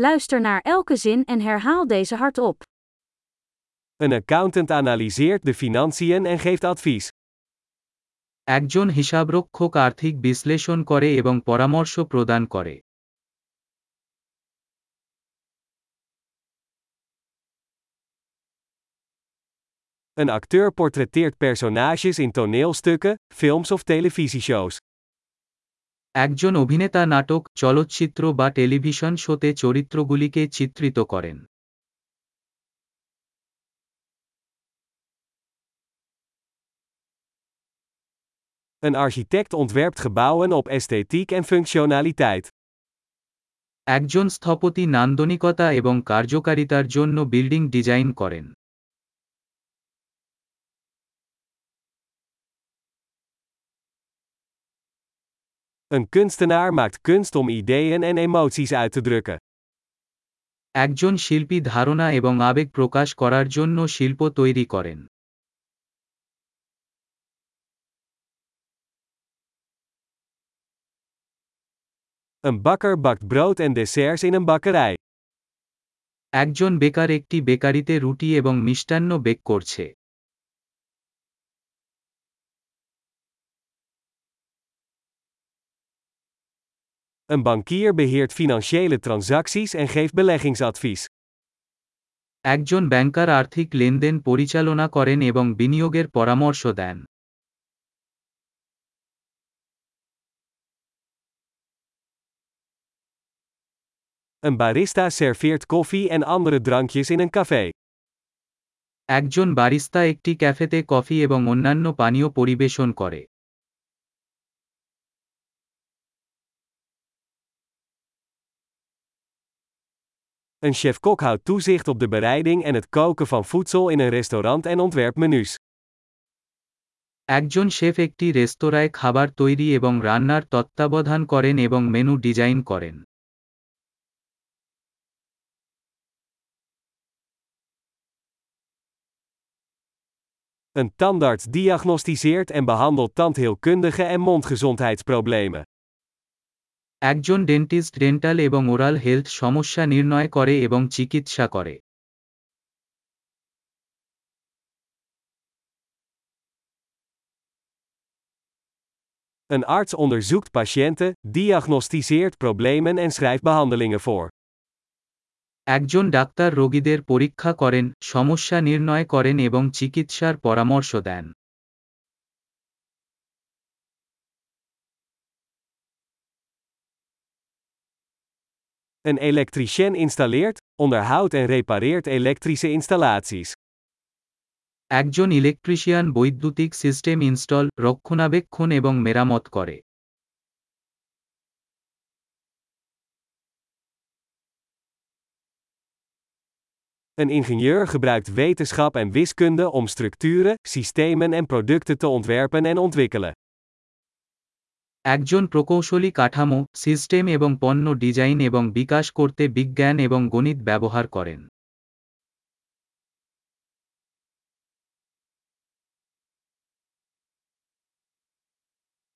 Luister naar elke zin en herhaal deze hardop. Een accountant analyseert de financiën en geeft advies. একজন হিসাবরক্ষক আর্থিক বিশ্লেষণ করে এবং পরামর্শ প্রদান করে Een acteur portretteert personages in toneelstukken, films of televisieshows. একজন অভিনেতা নাটক চলচ্চিত্র বা টেলিভিশন শোতে চরিত্রগুলিকে চিত্রিত করেন Een architect ontwerpt gebouwen op esthetiek en functionaliteit. একজন স্থপতি নান্দনিকতা এবং কার্যকারিতার জন্য বিল্ডিং ডিজাইন করেন Een kunstenaar maakt kunst om ideeën en emoties uit te drukken. একজন শিল্পী ধারণা এবং আবেগ প্রকাশ করার জন্য শিল্প তৈরি করেন Een bakker bakt brood en desserts in een bakkerij. একজন বেকার একটি বেকারিতে রুটি এবং মিষ্টান্ন বেক করছে Een bankier beheert financiële transacties en geeft beleggingsadvies. একজন ব্যাংকার আর্থিক লেনদেন পরিচালনা করেন এবং বিনিয়োগের পরামর্শ দেন Een barista serveert koffie en andere drankjes in een café. একজন বারিস্তা একটি ক্যাফেতে কফি এবং অন্যান্য পানীয় পরিবেশন করে Een chef-kok houdt toezicht op de bereiding en het koken van voedsel in een restaurant en ontwerpt menus. একজন শেফ একটি রেস্তোরাঁয় খাবার তৈরি এবং রান্নার তত্ত্বাবধান করেন এবং মেনু ডিজাইন করেন Een tandarts diagnosticeert en behandelt tandheelkundige en mondgezondheidsproblemen. একজন ডেন্টিস্ট ডেন্টাল এবং ওরাল হেলথ সমস্যা নির্ণয় করে এবং চিকিৎসা করে Een arts onderzoekt patiënten, diagnosticeert problemen en schrijft behandelingen voor. একজন ডাক্তার রোগীদের পরীক্ষা করেন সমস্যা নির্ণয় করেন এবং চিকিৎসার পরামর্শ দেন Een elektricien installeert, onderhoudt en repareert elektrische installaties. একজন ইলেকট্রিশিয়ান বৈদ্যুতিক সিস্টেম ইনস্টল রক্ষণাবেক্ষণ এবং মেরামত করে Een ingenieur gebruikt wetenschap en wiskunde om structuren, systemen en producten te ontwerpen en ontwikkelen. একজন প্রকৌশলী কাঠামো সিস্টেম এবং পণ্য ডিজাইন এবং বিকাশ করতে বিজ্ঞান এবং গণিত ব্যবহার করেন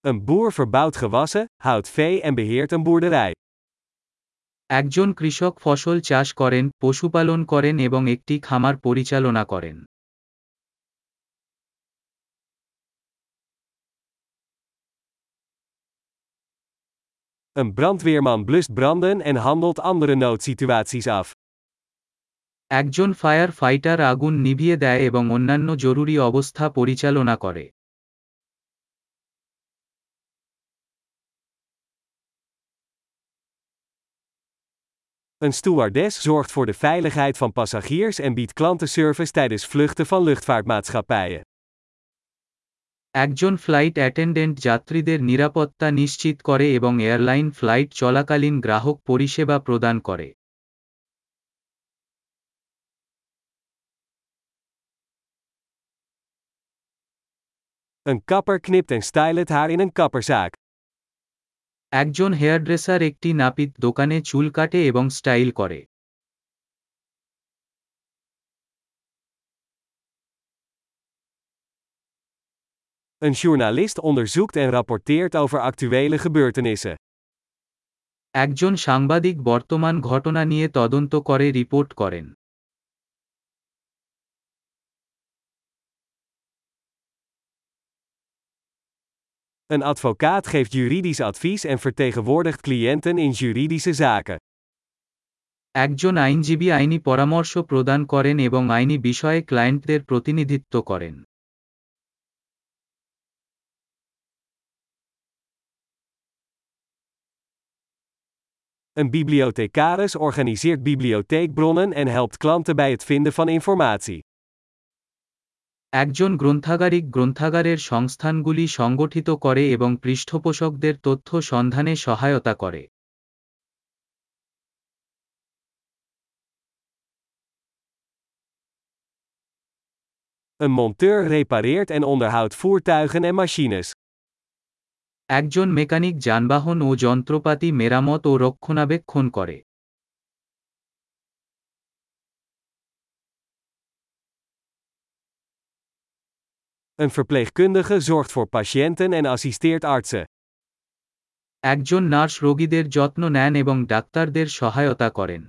Een boer verbouwt gewassen, houdt vee en beheert een boerderij. একজন কৃষক ফসল চাষ করেন পশুপালন করেন এবং একটি খামার পরিচালনা করেন Een brandweerman blust branden en handelt andere noodsituaties af. একজন ফায়ার ফাইটার আগুন নিভিয়ে দেয় এবং অন্যান্য জরুরি অবস্থা পরিচালনা করে Een stewardess zorgt voor de veiligheid van passagiers en biedt klantenservice tijdens vluchten van luchtvaartmaatschappijen. একজন ফ্লাইট অ্যাটেন্ডেন্ট যাত্রীদের নিরাপত্তা নিশ্চিত করে এবং এয়ারলাইন ফ্লাইট চলাকালীন গ্রাহক পরিষেবা প্রদান করে Een kapper knipt en stylt het haar in een kapperzaak. একজন হেয়ারড্রেসার একটি নাপিত দোকানে চুল কাটে এবং স্টাইল করে Een journalist onderzoekt en rapporteert over actuele gebeurtenissen. একজন সাংবাদিক বর্তমান ঘটনা নিয়ে তদন্ত করে রিপোর্ট করেন Een advocaat geeft juridisch advies en vertegenwoordigt cliënten in juridische zaken. একজন আইনজীবী আইনি পরামর্শ প্রদান করেন এবং আইনি বিষয়ে ক্লায়েন্টদের প্রতিনিধিত্ব করেন Een bibliothecaris organiseert bibliotheekbronnen en helpt klanten bij het vinden van informatie. একজন গ্রন্থাগারিক গ্রন্থাগারের সংস্থানগুলি সংগঠিত করে এবং পৃষ্ঠপোষকদের তথ্য সন্ধানে সহায়তা করে Een monteur repareert en onderhoudt voertuigen en machines. একজন মেকানিক যানবাহন ও যন্ত্রপাতি মেরামত ও রক্ষণাবেক্ষণ করে Een verpleegkundige zorgt voor patiënten en assisteert artsen. একজন নার্স রোগীদের যত্ন নেন এবং ডাক্তারদের সহায়তা করেন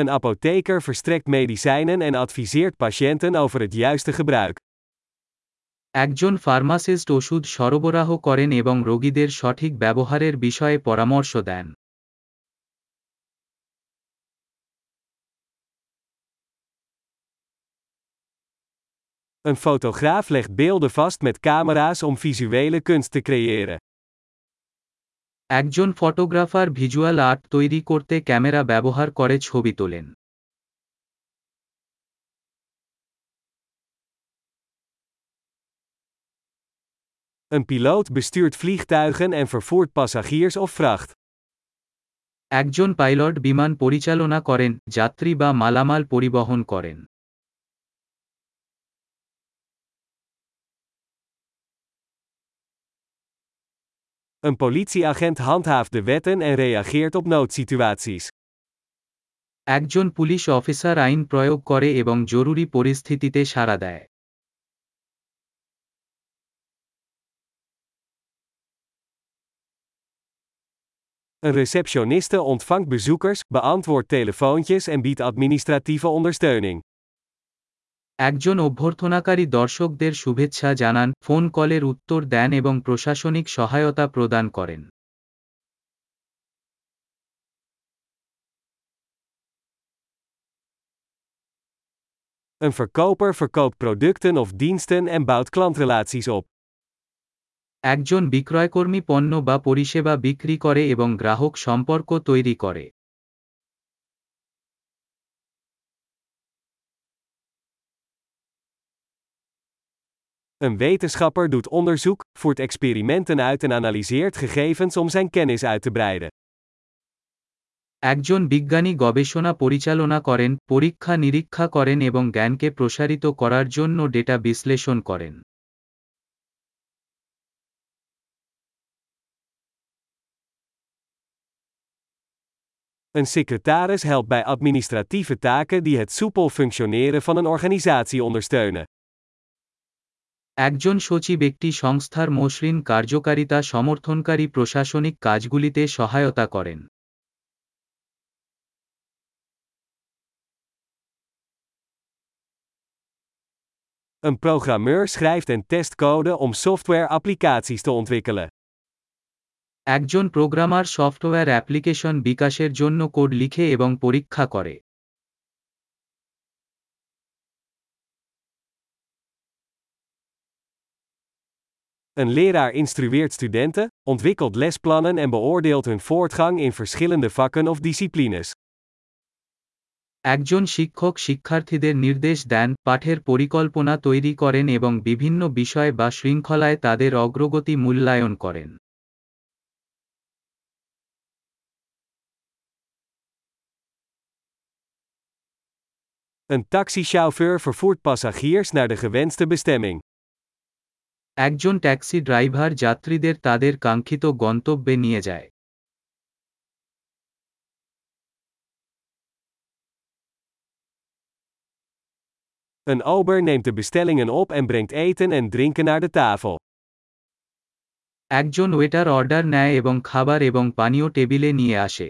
Een apotheker verstrekt medicijnen en adviseert patiënten over het juiste gebruik. একজন ফার্মাসিস্ট ওষুধ সরবরাহ করেন এবং রোগীদের সঠিক ব্যবহারের বিষয়ে পরামর্শ দেন Een fotograaf legt beelden vast met camera's om visuele kunst te creëren. একজন ফটোগ্রাফার ভিজুয়াল আর্ট তৈরি করতে ক্যামেরা ব্যবহার করে ছবি তোলেন Een piloot bestuurt vliegtuigen en vervoert passagiers of vracht. একজন পাইলট বিমান পরিচালনা করেন যাত্রী বা মালামাল পরিবহন করেন Een politieagent handhaaft de wetten en reageert op noodsituaties. একজন পুলিশ অফিসার আইন প্রয়োগ করে এবং জরুরি পরিস্থিতিতে সাড়া দেয় Een receptioniste ontvangt bezoekers, beantwoordt telefoontjes en biedt administratieve ondersteuning. একজন অভ্যর্থনাকারী দর্শকদের শুভেচ্ছা জানান ফোন কলের উত্তর দেন এবং প্রশাসনিক সহায়তা প্রদান করেন Een verkoper verkoopt producten of diensten en bouwt klantrelaties op. একজন বিক্রয়কর্মী পণ্য বা পরিষেবা বিক্রি করে এবং গ্রাহক সম্পর্ক তৈরি করে Een wetenschapper doet onderzoek, voert experimenten uit en analyseert gegevens om zijn kennis uit te breiden. একজন বিজ্ঞানী গবেষণা পরিচালনা করেন পরীক্ষা নিরীক্ষা করেন এবং জ্ঞানকে প্রসারিত করার জন্য ডেটা বিশ্লেষণ করেন Een secretaris helpt bij administratieve taken die het soepel functioneren van een organisatie ondersteunen. একজন সচিব একটি সংস্থার মসৃণ কার্যকারিতা সমর্থনকারী প্রশাসনিক কাজগুলিতে সহায়তা করেন Een programmeur schrijft en test code om software-applicaties te ontwikkelen. একজন প্রোগ্রামার সফটওয়্যার অ্যাপ্লিকেশন বিকাশের জন্য কোড লিখে এবং পরীক্ষা করে Een leraar instrueert studenten, ontwikkelt lesplannen en beoordeelt hun voortgang in verschillende vakken of disciplines. একজন শিক্ষক শিক্ষার্থীদের নির্দেশ দেন পাঠের পরিকল্পনা তৈরি করেন এবং বিভিন্ন বিষয় বা শৃঙ্খলায় তাদের অগ্রগতি মূল্যায়ন করেন Een taxichauffeur vervoert passagiers naar de gewenste bestemming. একজন ট্যাক্সি ড্রাইভার যাত্রীদের তাদের কাঙ্ক্ষিত গন্তব্যে নিয়ে যায় Een ober neemt de bestellingen op en brengt eten en drinken naar de tafel. একজন ওয়েটার অর্ডার নেয় এবং খাবার এবং পানীয় টেবিলে নিয়ে আসে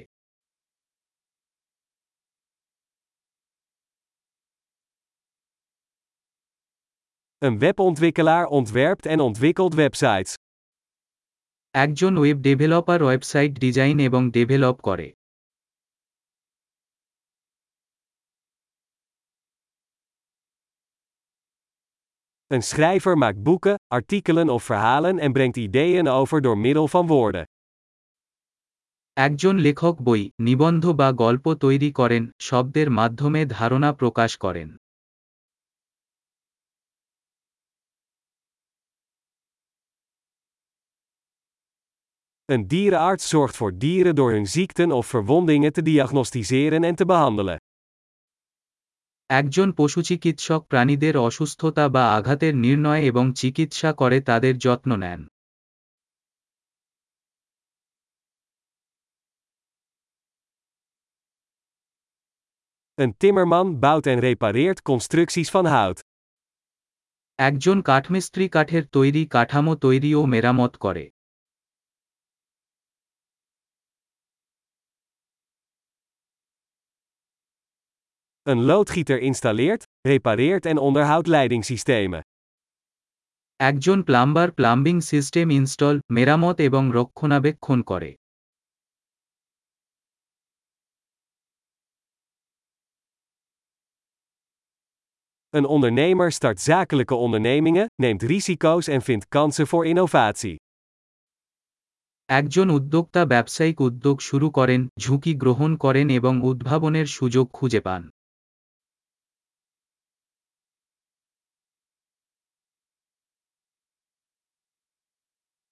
Een webontwikkelaar ontwerpt en ontwikkelt websites. একজন ওয়েব ডেভেলপার ওয়েবসাইট ডিজাইন এবং ডেভেলপ করে Een schrijver maakt boeken, artikelen of verhalen en brengt ideeën over door middel van woorden. একজন লেখক বই নিবন্ধ বা গল্প তৈরি করেন শব্দের মাধ্যমে ধারণা প্রকাশ করেন Een dierenarts zorgt voor dieren door hun ziekten of verwondingen te diagnosticeren en te behandelen. একজন পশুচিকিৎসক প্রাণীদের অসুস্থতা বা আঘাতের নির্ণয় এবং চিকিৎসা করে তাদের যত্ন নেন Een timmerman bouwt en repareert constructies van hout. একজন কাঠমিস্ত্রি কাঠের তৈরি কাঠামো তৈরি ও মেরামত করে Een loodgieter installeert, repareert en onderhoudt leidingssystemen. একজন প্লাম্বার প্লাম্বিং সিস্টেম ইনস্টল মেরামত এবং রক্ষণাবেক্ষণ করে Een ondernemer start zakelijke ondernemingen, neemt risico's en vindt kansen voor innovatie. একজন উদ্যোক্তা ব্যবসায়িক উদ্যোগ শুরু করেন ঝুঁকি গ্রহণ করেন এবং উদ্ভাবনের সুযোগ খুঁজে পান